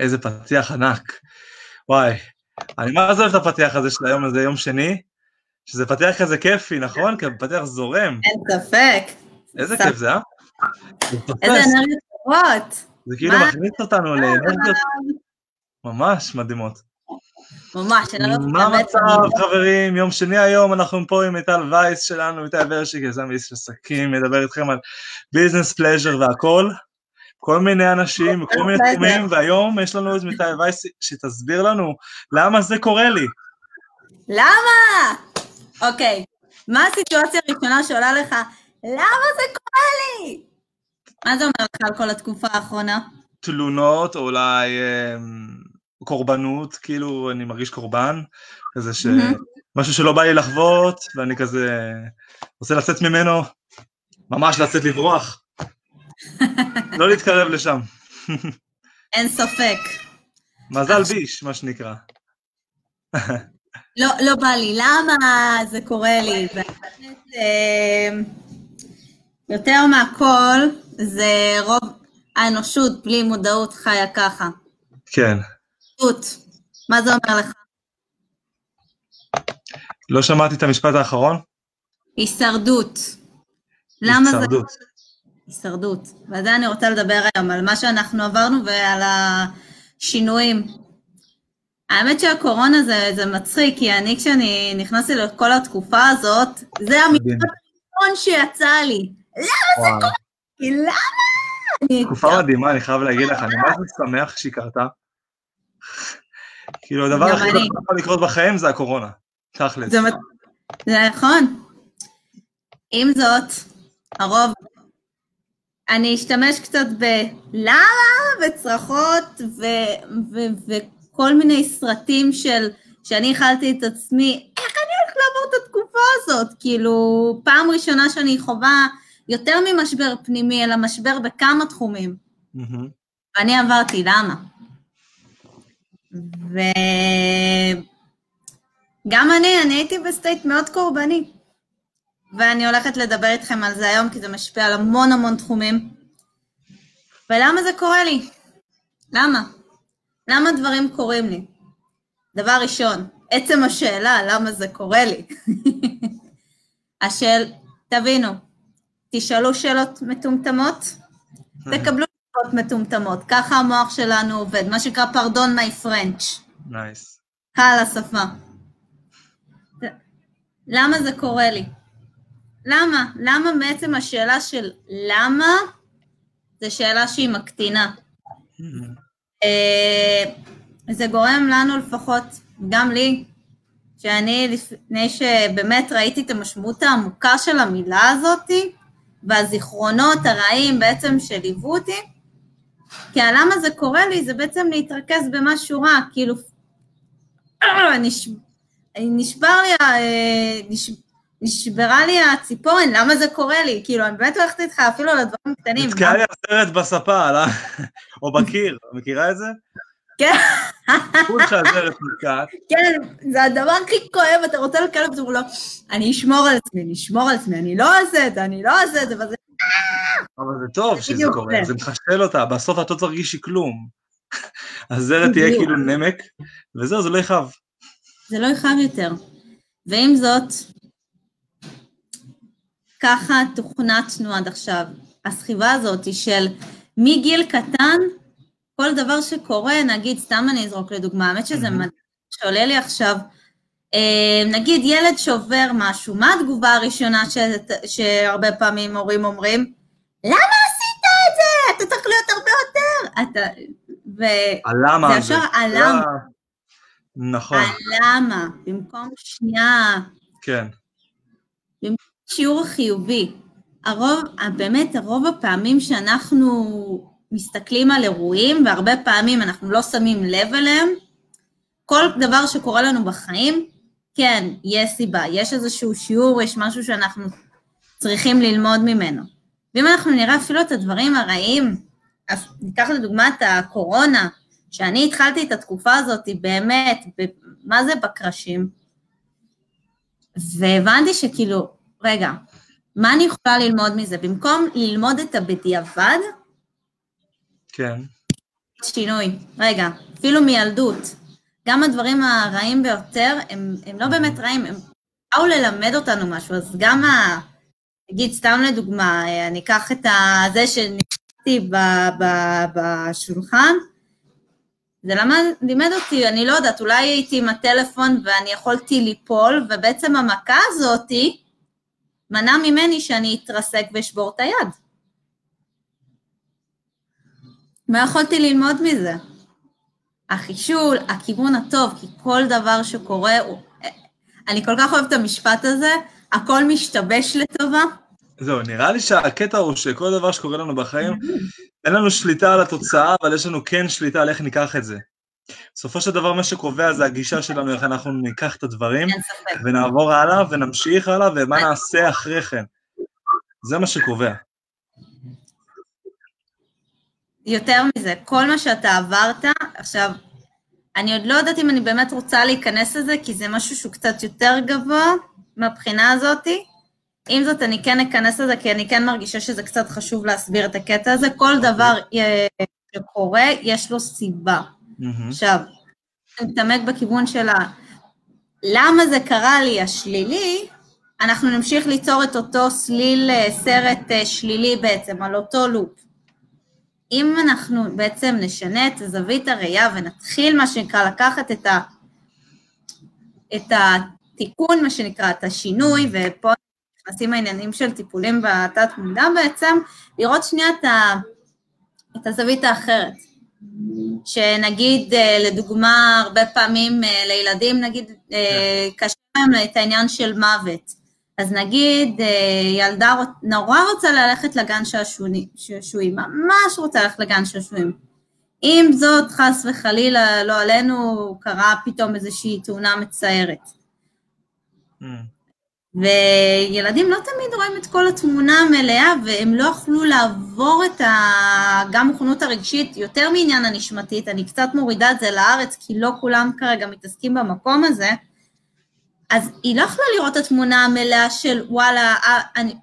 איזה פתיח ענק. וואי, אני מה זה אוהב את הפתיח הזה של היום הזה, יום שני, שזה פתיח כזה כיפי, נכון? כי פתיח זורם. אין ספק. איזה. כיף זה, אה? זה איזה אנרגיות טובות. זה כאילו? מכניס אותנו לאנרגיות ממש מדהימות. ממש, לנו מה המצב, חברים? יום שני היום, אנחנו פה עם מיטל וייס שלנו, מיטל ורשיק, יזם איש עסקים, מדבר איתכם על ביזנס פלז'ר והכל. כל מיני אנשים, כל מיני. תחומים, והיום יש לנו את מיטל וייס שתסביר לנו למה זה קורה לי. למה? אוקיי, מה הסיטואציה הראשונה שעולה לך? למה זה קורה לי? מה זה אומר לך על כל התקופה האחרונה? תלונות, או אולי אמ, קורבנות, כאילו אני מרגיש קורבן, כזה ש... משהו שלא בא לי לחוות, ואני כזה רוצה לצאת ממנו, ממש לצאת לברוח. לא להתקרב לשם. אין ספק. מזל ביש, מה שנקרא. לא, לא בא לי, למה זה קורה לי? אה, יותר מהכל, זה רוב האנושות בלי מודעות חיה ככה. כן. מה זה אומר לך? לא שמעתי את המשפט האחרון? הישרדות. למה זה... הישרדות. ועל זה אני רוצה לדבר היום, על מה שאנחנו עברנו ועל השינויים. האמת שהקורונה זה, זה מצחיק, כי אני כשאני נכנסתי לכל התקופה הזאת, זה. המשפט הראשון שיצא לי. וואו. כי למה? אני- תקופה מדהימה, אני חייב להגיד לך, אני ממש שמח שהיא קרתה. כאילו, הדבר הכי. טוב שיכול לקרות בחיים זה הקורונה. תכלס. זה, זה נכון. עם זאת, הרוב, אני אשתמש קצת בלמה וצרחות ו- ו- וכל מיני סרטים של, שאני הכלתי את עצמי, איך אני הולכת לעבור את התקופה הזאת? כאילו, פעם ראשונה שאני חווה יותר ממשבר פנימי, אלא משבר בכמה תחומים. מהמם. ואני עברתי, למה? וגם אני, אני הייתי ב state מאוד קורבני. ואני הולכת לדבר איתכם על זה היום, כי זה משפיע על המון המון תחומים. ולמה זה קורה לי? למה? למה דברים קורים לי? דבר ראשון, עצם השאלה למה זה קורה לי. השאל, תבינו, תשאלו שאלות מטומטמות, תקבלו תשובות מטומטמות. ככה המוח שלנו עובד, מה שנקרא פרדון מי פרנץ', נייס. קל השפה. למה זה קורה לי? למה? למה בעצם השאלה של למה זה שאלה שהיא מקטינה. אה, זה גורם לנו לפחות, גם לי, שאני לפני שבאמת ראיתי את המשמעות העמוקה של המילה הזאתי, והזיכרונות הרעים בעצם שליוו אותי, כי הלמה זה קורה לי זה בעצם להתרכז במשהו רע, כאילו, אה, נש... נשבר לי, אה. נשברה לי הציפורן, למה זה קורה לי? כאילו, אני באמת הולכת איתך אפילו לדברים קטנים. נתקעה לי הסרט בספה, לא? או בקיר, מכירה את זה? כן. נתקעת. כן, זה הדבר הכי כואב, אתה רוצה לקלל אותו, הוא לא, אני אשמור על עצמי, אני אשמור על עצמי, אני לא אעשה את זה, אני לא אעשה את זה, וזה... אבל זה טוב שזה קורה, זה. זה מחשל אותה, בסוף את לא תרגישי כלום. הזרת תהיה. כאילו נמק, וזהו, זה לא יכאב. זה לא יכאב יותר. ועם זאת, ככה תוכנתנו עד עכשיו. הסחיבה הזאת היא של מגיל קטן, כל דבר שקורה, נגיד, סתם אני אזרוק לדוגמה, האמת שזה. מדהים שעולה לי עכשיו, אה, נגיד ילד שעובר משהו, מה התגובה הראשונה ש... שהרבה פעמים הורים אומרים? למה עשית את זה? אתה צריך להיות הרבה יותר. אתה... ו... הלמה זה הזה. ישר הלמה. נכון, הלמה, במקום שנייה, כן. שיעור חיובי. הרוב, באמת, הרוב הפעמים שאנחנו מסתכלים על אירועים, והרבה פעמים אנחנו לא שמים לב אליהם, כל דבר שקורה לנו בחיים, כן, יש סיבה, יש איזשהו שיעור, יש משהו שאנחנו צריכים ללמוד ממנו. ואם אנחנו נראה אפילו את הדברים הרעים, אז ניקח לדוגמה את הקורונה, שאני התחלתי את התקופה הזאת באמת, מה זה בקרשים, והבנתי שכאילו, רגע, מה אני יכולה ללמוד מזה? במקום ללמוד את הבדיעבד, כן. שינוי. רגע, אפילו מילדות. גם הדברים הרעים ביותר, הם, הם לא באמת רעים, הם באו ללמד אותנו משהו, אז גם ה... נגיד, סתם לדוגמה, אני אקח את ה... זה שנכנסתי בשולחן, זה למד, לימד אותי, אני לא יודעת, אולי הייתי עם הטלפון ואני יכולתי ליפול, ובעצם המכה הזאתי מנע ממני שאני אתרסק ואשבור את היד. מה יכולתי ללמוד מזה? החישול, הכיוון הטוב, כי כל דבר שקורה, הוא... אני כל כך אוהבת את המשפט הזה, הכל משתבש לטובה. זהו, נראה לי שהקטע הוא שכל דבר שקורה לנו בחיים, אין לנו שליטה על התוצאה, אבל יש לנו כן שליטה על איך ניקח את זה. בסופו של דבר מה שקובע זה הגישה שלנו, איך אנחנו ניקח את הדברים, ונעבור הלאה ונמשיך הלאה, ומה נעשה אחרי כן. זה מה שקובע. יותר מזה, כל מה שאתה עברת, עכשיו, אני עוד לא יודעת אם אני באמת רוצה להיכנס לזה, כי זה משהו שהוא קצת יותר גבוה מהבחינה הזאתי. עם זאת, אני כן אכנס לזה, כי אני כן מרגישה שזה קצת חשוב להסביר את הקטע הזה. כל אוקיי. דבר אה, שקורה, יש לו סיבה. עכשיו, אני מתעמק בכיוון של ה... למה זה קרה לי השלילי, אנחנו נמשיך ליצור את אותו סליל אה, סרט אה, שלילי בעצם, על אותו לופ. אם אנחנו בעצם נשנה את זווית הראייה ונתחיל, מה שנקרא, לקחת את, ה, את התיקון, מה שנקרא, את השינוי, ופה נכנסים העניינים של טיפולים בתת מודע בעצם, לראות שנייה את, ה, את הזווית האחרת. שנגיד, אה, לדוגמה, הרבה פעמים אה, לילדים, נגיד, אה, כן. קשה להם את העניין של מוות. אז נגיד, ילדה נורא רוצה ללכת לגן שעשועים, ממש רוצה ללכת לגן שעשועים. עם זאת, חס וחלילה, לא עלינו, קרה פתאום איזושהי תאונה מצערת. Mm. וילדים לא תמיד רואים את כל התמונה המלאה, והם לא יכלו לעבור את ה... גם מוכנות הרגשית, יותר מעניין הנשמתית, אני קצת מורידה את זה לארץ, כי לא כולם כרגע מתעסקים במקום הזה, אז היא לא יכלה לראות את התמונה המלאה של וואלה, אה, אני...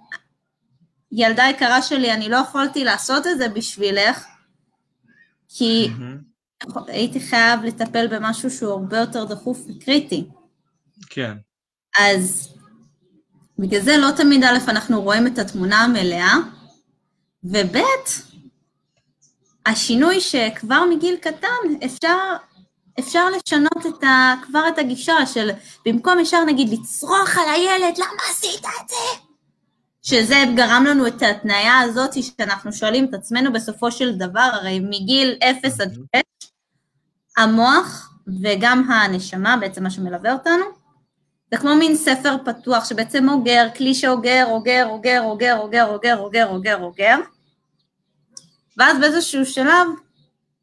ילדה יקרה שלי, אני לא יכולתי לעשות את זה בשבילך, כי mm-hmm. הייתי חייב לטפל במשהו שהוא הרבה יותר דחוף וקריטי. כן. אז בגלל זה לא תמיד א', אנחנו רואים את התמונה המלאה, וב', השינוי שכבר מגיל קטן אפשר, אפשר לשנות את ה, כבר את הגישה של במקום ישר נגיד לצרוח על הילד, למה עשית את זה? שזה גרם לנו את ההתניה הזאת שאנחנו שואלים את עצמנו בסופו של דבר, הרי מגיל 0 עד 6, המוח וגם הנשמה, בעצם מה שמלווה אותנו, זה כמו מין ספר פתוח שבעצם אוגר, כלי שאוגר, אוגר, אוגר, אוגר, אוגר, אוגר, אוגר, אוגר, אוגר, ואז באיזשהו שלב,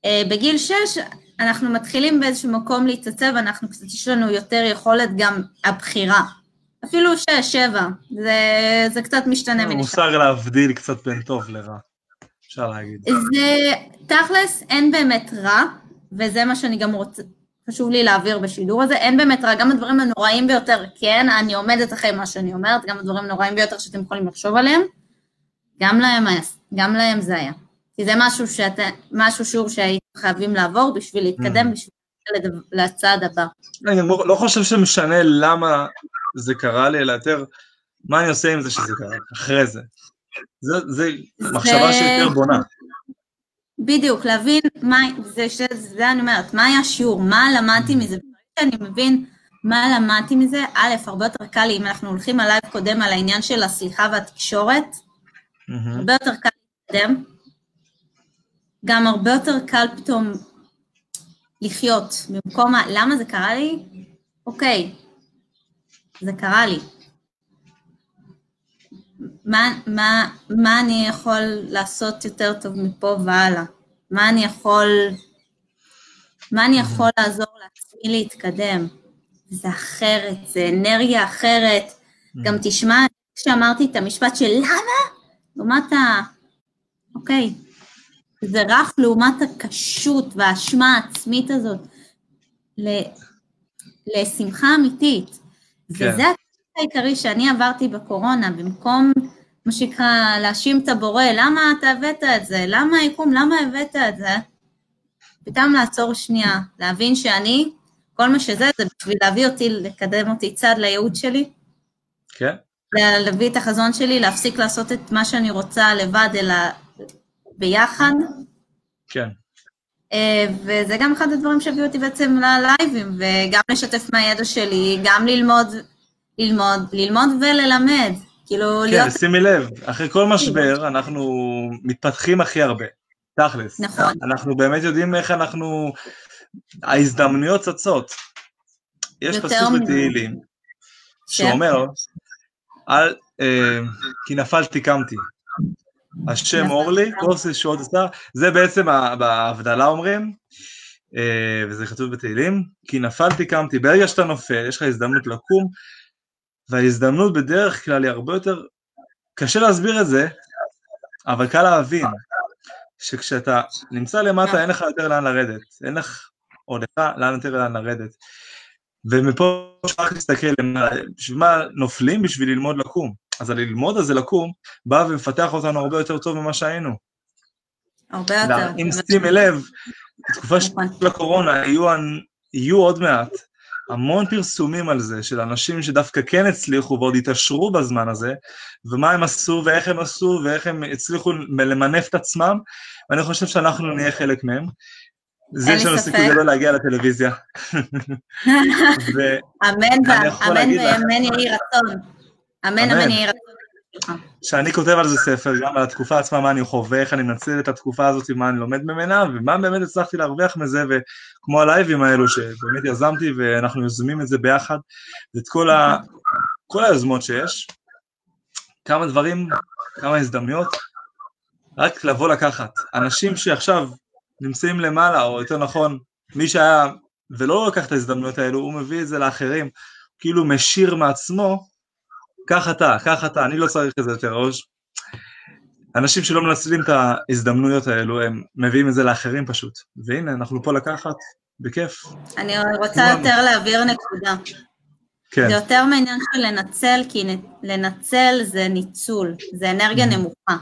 אה, בגיל שש, אנחנו מתחילים באיזשהו מקום להתעצב, אנחנו קצת, יש לנו יותר יכולת גם הבחירה. אפילו שש, שבע, זה, זה קצת משתנה. מושג להבדיל קצת בין טוב לרע, אפשר להגיד. זה, תכלס, אין באמת רע, וזה מה שאני גם רוצה, חשוב לי להעביר בשידור הזה, אין באמת רע, גם הדברים הנוראים ביותר, כן, אני עומדת אחרי מה שאני אומרת, גם הדברים הנוראים ביותר שאתם יכולים לחשוב עליהם, גם להם, גם להם זה היה. כי זה משהו, שאתה, משהו שיעור שהייתם חייבים לעבור בשביל להתקדם, mm. בשביל לצעד הבא. אני לא, לא חושב שמשנה למה זה קרה לי, אלא יותר מה אני עושה עם זה שזה קרה, אחרי זה. זה, זה מחשבה שיותר בונה. בדיוק, להבין מה, זה, זה, זה אני אומרת, מה היה השיעור, מה למדתי מזה, אני מבין מה למדתי מזה, א', הרבה יותר קל לי, אם אנחנו הולכים עליו קודם על העניין של הסליחה והתקשורת, mm-hmm. הרבה יותר קל להתקדם, גם הרבה יותר קל פתאום לחיות, במקום, למה זה קרה לי? אוקיי, זה קרה לי. מה, מה, מה אני יכול לעשות יותר טוב מפה והלאה? מה אני יכול, מה אני יכול לעזור לעצמי להתקדם. זה אחרת, זה אנרגיה אחרת. גם תשמע, כשאמרתי את המשפט של למה? לעומת ה... אוקיי, זה רך לעומת הקשות והאשמה העצמית הזאת ל... לשמחה אמיתית. כן. וזה העיקרי שאני עברתי בקורונה, במקום, מה שנקרא, להאשים את הבורא, למה אתה הבאת את זה? למה היקום? למה הבאת את זה? פתאום לעצור שנייה, להבין שאני, כל מה שזה, זה בשביל להביא אותי, לקדם אותי צעד לייעוד שלי, כן, להביא את החזון שלי, להפסיק לעשות את מה שאני רוצה לבד, אלא ביחד. כן. אה, וזה גם אחד הדברים שהביאו אותי בעצם ללייבים, וגם לשתף מהידע שלי, גם ללמוד, ללמוד, ללמוד וללמד. כאילו, כן, להיות... שימי לב, אחרי כל משבר אנחנו מתפתחים הכי הרבה, תכלס. נכון. אנחנו באמת יודעים איך אנחנו... ההזדמנויות צצות. יש פסוק בתהילים ש- שאומר, אל, אה, כי נפלתי קמתי. השם נפלתי אור לי. כוס ישועות עשה, זה בעצם בהבדלה אומרים, אה, וזה כתוב בתהילים, כי נפלתי קמתי, ברגע שאתה נופל, יש לך הזדמנות לקום, וההזדמנות בדרך כלל היא הרבה יותר, קשה להסביר את זה, אבל קל להבין, שכשאתה נמצא למטה אין לך יותר לאן לרדת, אין לך, או לך לאן יותר לאן לרדת. ומפה אפשר רק להסתכל. בשביל מה נופלים? בשביל ללמוד לקום. אז הללמוד הזה לקום, בא ומפתח אותנו הרבה יותר טוב ממה שהיינו. הרבה יותר. אם שימי לב, בתקופה של נכון. הקורונה יהיו עוד מעט המון פרסומים על זה, של אנשים שדווקא כן הצליחו ועוד התעשרו בזמן הזה, ומה הם עשו ואיך הם עשו ואיך הם הצליחו למנף את עצמם, ואני חושב שאנחנו נהיה חלק מהם. זה יש לנו. סיכוי גדול להגיע לטלוויזיה. אמן ואמן יהי רצון. אמן. אמן יהי רצון. שאני כותב על זה ספר, גם על התקופה עצמה, מה אני חווה, איך אני מנצל את התקופה הזאת, מה אני לומד ממנה, ומה באמת הצלחתי להרוויח מזה, וכמו הלייבים האלו, שבאמת יזמתי, ואנחנו יוזמים את זה ביחד, ואת כל, ה... כל היוזמות שיש, כמה דברים, כמה הזדמנויות, רק לבוא לקחת. אנשים שעכשיו נמצאים למעלה, או יותר נכון, מי שהיה ולא לקח את ההזדמנויות האלו, הוא מביא את זה לאחרים, כאילו משיר מעצמו, קח אתה, קח אתה, אני לא צריך את זה יותר ראש. אנשים שלא מנצלים את ההזדמנויות האלו, הם מביאים את זה לאחרים פשוט. והנה, אנחנו פה לקחת, בכיף. אני רוצה יותר להעביר נקודה. כן, זה יותר מעניין של לנצל, כי לנצל זה ניצול, זה אנרגיה נמוכה.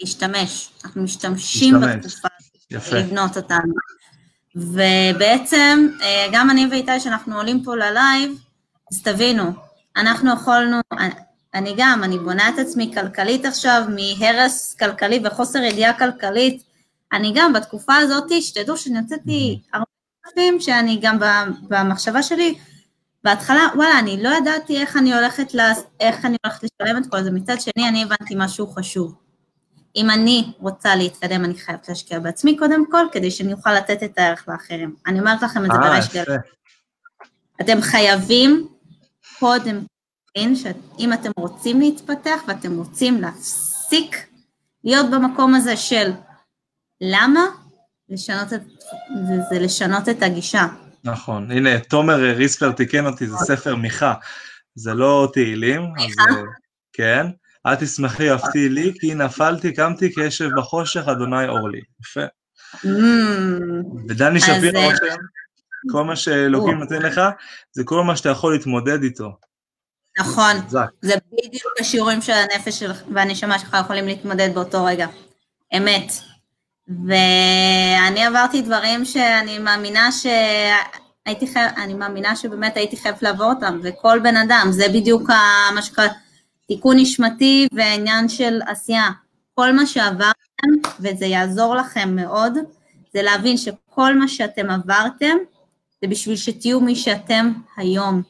להשתמש. אנחנו משתמשים. בתקופה יפה. לבנות אותנו. ובעצם, אה, גם אני ואיתי, שאנחנו עולים פה ללייב, אז תבינו, אנחנו יכולנו, אני גם, אני בונה את עצמי כלכלית עכשיו, מהרס כלכלי וחוסר ידיעה כלכלית. אני גם בתקופה הזאת, שתדעו שאני הוצאתי הרבה כספים, שאני גם במחשבה שלי, בהתחלה, וואלה, אני לא ידעתי איך אני הולכת, לה, איך אני הולכת לשלם את כל זה. מצד שני, אני הבנתי משהו חשוב. אם אני רוצה להתקדם, אני חייבת להשקיע בעצמי קודם כל, כדי שאני אוכל לתת את הערך לאחרים. אני אומרת לכם את זה אה, בריש. גלי. אתם חייבים קודם להבין שאם אתם רוצים להתפתח ואתם רוצים להפסיק להיות במקום הזה של למה, לשנות את, זה, זה לשנות את הגישה. נכון. הנה, תומר ריספלר תיקן אותי, זה ספר מיכה. זה לא תהילים. מיכה? אז, אה, כן. אל תשמחי אפתי לי, כי נפלתי, קמתי כאשב בחושך, אדוני אור לי. יפה. Mm, ודני אז, שפירו אה, רושם, כל מה שאלוקים נותן לך, זה כל מה שאתה יכול להתמודד איתו. נכון. זה בדיוק השיעורים של הנפש שלך והנשמה שלך יכולים להתמודד באותו רגע. אמת. ואני עברתי דברים שאני מאמינה שהייתי חייב, אני מאמינה שבאמת הייתי חייבת לעבור אותם, וכל בן אדם, זה בדיוק מה שקרה, תיקון נשמתי ועניין של עשייה. כל מה שעברתם, וזה יעזור לכם מאוד, זה להבין שכל מה שאתם עברתם, זה בשביל שתהיו מי שאתם היום.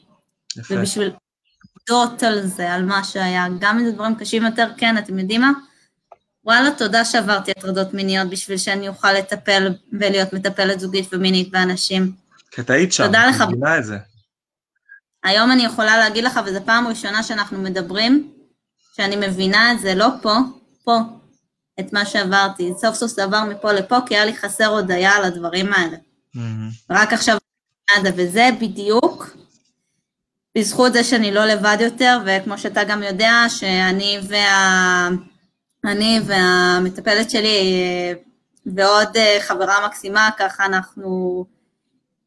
יפה. ובשביל להודות על זה, על מה שהיה, גם אם זה דברים קשים יותר, כן, אתם יודעים מה? וואלה, תודה שעברתי הטרדות מיניות בשביל שאני אוכל לטפל ולהיות מטפלת זוגית ומינית באנשים. כי אתה היית שם, תודה לך. את מבינה את זה. היום אני יכולה להגיד לך, וזו פעם ראשונה שאנחנו מדברים, שאני מבינה את זה, לא פה, פה, את מה שעברתי. סוף סוף זה עבר מפה לפה, כי היה לי חסר הודיה על הדברים האלה. מהמם. רק עכשיו קנדה, וזה בדיוק בזכות זה שאני לא לבד יותר, וכמו שאתה גם יודע, שאני וה... אני והמטפלת שלי אה, ועוד אה, חברה מקסימה, ככה אנחנו,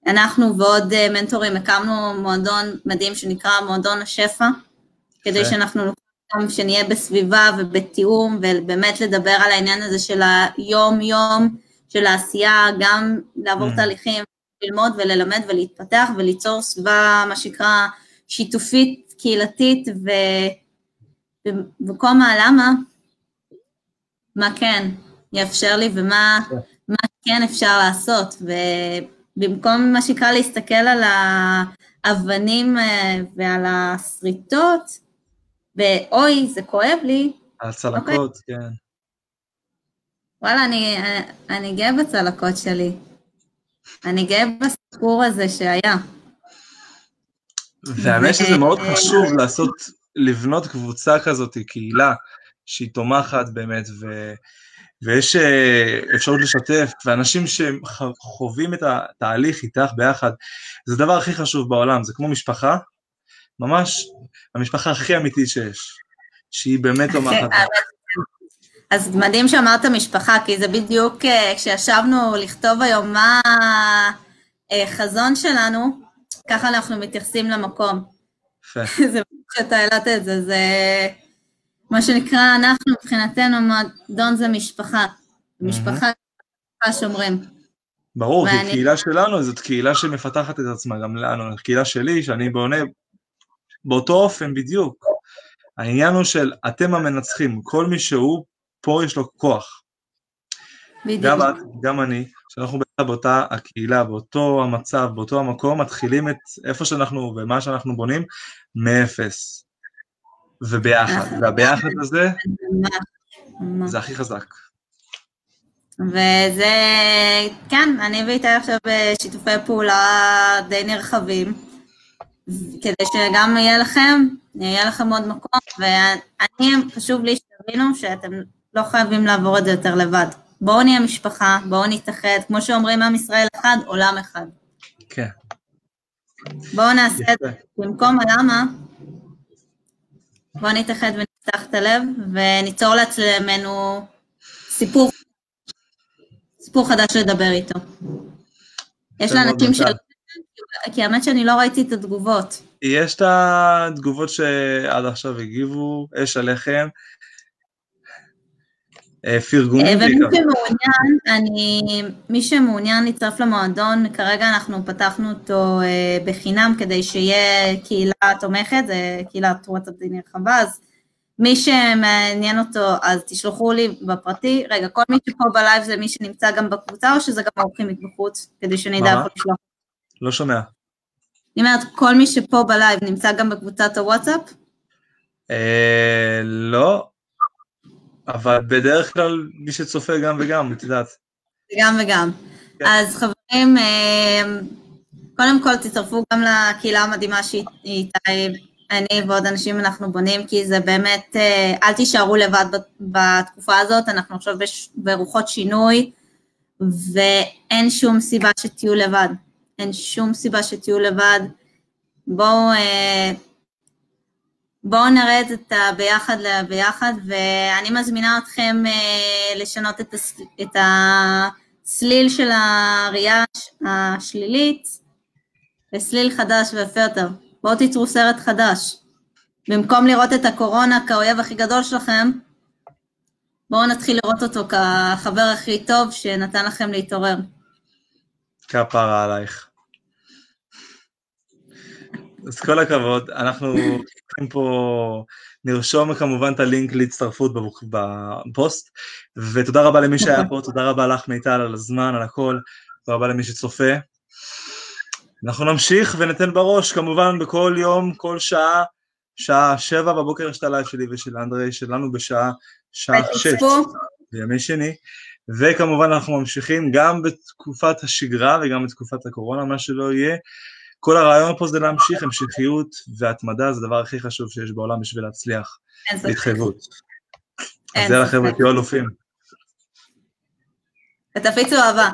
אנחנו ועוד אה, מנטורים הקמנו מועדון מדהים שנקרא מועדון השפע, כדי יפה. שאנחנו גם שנהיה בסביבה ובתיאום, ובאמת לדבר על העניין הזה של היום-יום, של העשייה, גם לעבור Mm. תהליכים, ללמוד וללמד ולהתפתח וליצור סביבה, מה שנקרא, שיתופית, קהילתית, ו... ובמקום הלמה, מה כן יאפשר לי ומה מה כן אפשר לעשות, ובמקום מה שנקרא להסתכל על האבנים אה, ועל השריטות, ואוי, זה כואב לי, הצלקות, כן. וואלה, אני, אני גאה בצלקות שלי. אני גאה בסיפור הזה שהיה. והאמת שזה מאוד חשוב לעשות, לבנות קבוצה כזאת, קהילה, שהיא תומכת באמת, ו, ויש אה, אפשרות לשתף, ואנשים שחווים את התהליך איתך ביחד, זה הדבר הכי חשוב בעולם, זה כמו משפחה, ממש המשפחה הכי אמיתית שיש, שהיא באמת תומכת. אז מדהים שאמרת משפחה, כי זה בדיוק אה, כשישבנו לכתוב היום מה החזון שלנו, ככה אנחנו מתייחסים למקום. זה שאתה העלת את זה, זה מה שנקרא, אנחנו מבחינתנו, מועדון זה משפחה. משפחה שומרים. ברור, כי ואני- קהילה שלנו זאת קהילה שמפתחת את עצמה גם לנו, קהילה שלי, שאני בונה באותו אופן בדיוק. העניין הוא של אתם המנצחים, כל מי שהוא, פה יש לו כוח. בדיוק. גם את, גם אני, שאנחנו ביחד באותה הקהילה, באותו המצב, באותו המקום, מתחילים את איפה שאנחנו ומה שאנחנו בונים, מאפס. וביחד, והביחד הזה, ממש. זה הכי חזק. וזה, כן, אני ואיתי עכשיו בשיתופי פעולה די נרחבים, כדי שגם יהיה לכם, יהיה לכם עוד מקום, ואני, חשוב לי שתבינו שאתם לא חייבים לעבור את זה יותר לבד. בואו נהיה משפחה, בואו נתאחד, כמו שאומרים עם ישראל אחד, עולם אחד. כן, בואו נעשה את זה. במקום הלמה, בואו נתאחד ונפתח את הלב, וניצור לעצמנו סיפור, סיפור חדש לדבר איתו. יש לאנשים. של... כי האמת שאני לא ראיתי את התגובות. יש את התגובות שעד עכשיו הגיבו, אש עליכם, פרגונים ומי בעיקר. שמעוניין, אני, מי שמעוניין להצטרף למועדון, כרגע אנחנו פתחנו אותו אה, בחינם כדי שיהיה קהילה תומכת, זה קהילת וואטסאפ נרחבה, אז מי שמעניין אותו, אז תשלחו לי בפרטי. רגע, כל מי שפה ב live זה מי שנמצא גם בקבוצה, או שזה גם האורחים מבחוץ, כדי שאני אדע? איפה לשלוח? לא שומע. אני אומרת, כל מי שפה ב live נמצא גם בקבוצת הוואטסאפ? אה, לא, אבל בדרך כלל מי שצופה גם וגם, את יודעת. גם וגם. כן. אז חברים, אה, קודם כל תצטרפו גם לקהילה המדהימה שאיתה אני ועוד אנשים אנחנו בונים, כי זה באמת, אה, אל תישארו לבד בת- בתקופה הזאת, אנחנו עכשיו ברוחות שינוי, ואין שום סיבה שתהיו לבד. אין שום סיבה שתהיו לבד. בואו אה, בואו נרד את הביחד לביחד, ואני מזמינה אתכם אה, לשנות את, הס, את הסליל של הראייה הש- השלילית לסליל חדש ויפה יותר. בואו תיצרו סרט חדש. במקום לראות את הקורונה כאויב הכי גדול שלכם, בואו נתחיל לראות אותו כחבר הכי טוב שנתן לכם להתעורר. כפרה עלייך. אז כל הכבוד, אנחנו צריכים פה, נרשום כמובן את הלינק להצטרפות בפוסט, ותודה רבה למי שהיה פה, תודה רבה לך מיטל על הזמן, על הכל, תודה רבה למי שצופה. אנחנו נמשיך וניתן בראש, כמובן בכל יום, כל שעה, שעה שבע בבוקר יש את ה live שלי ושל אנדרי, שלנו בשעה, שעה שש. בימי שני, וכמובן אנחנו ממשיכים גם בתקופת השגרה וגם בתקופת הקורונה, מה שלא יהיה. כל הרעיון פה זה להמשיך, המשכיות והתמדה זה הדבר הכי חשוב שיש בעולם בשביל להצליח. אין אז יאללה ספק. חבר'ה, תהיו אלופים. ותפיצו אהבה.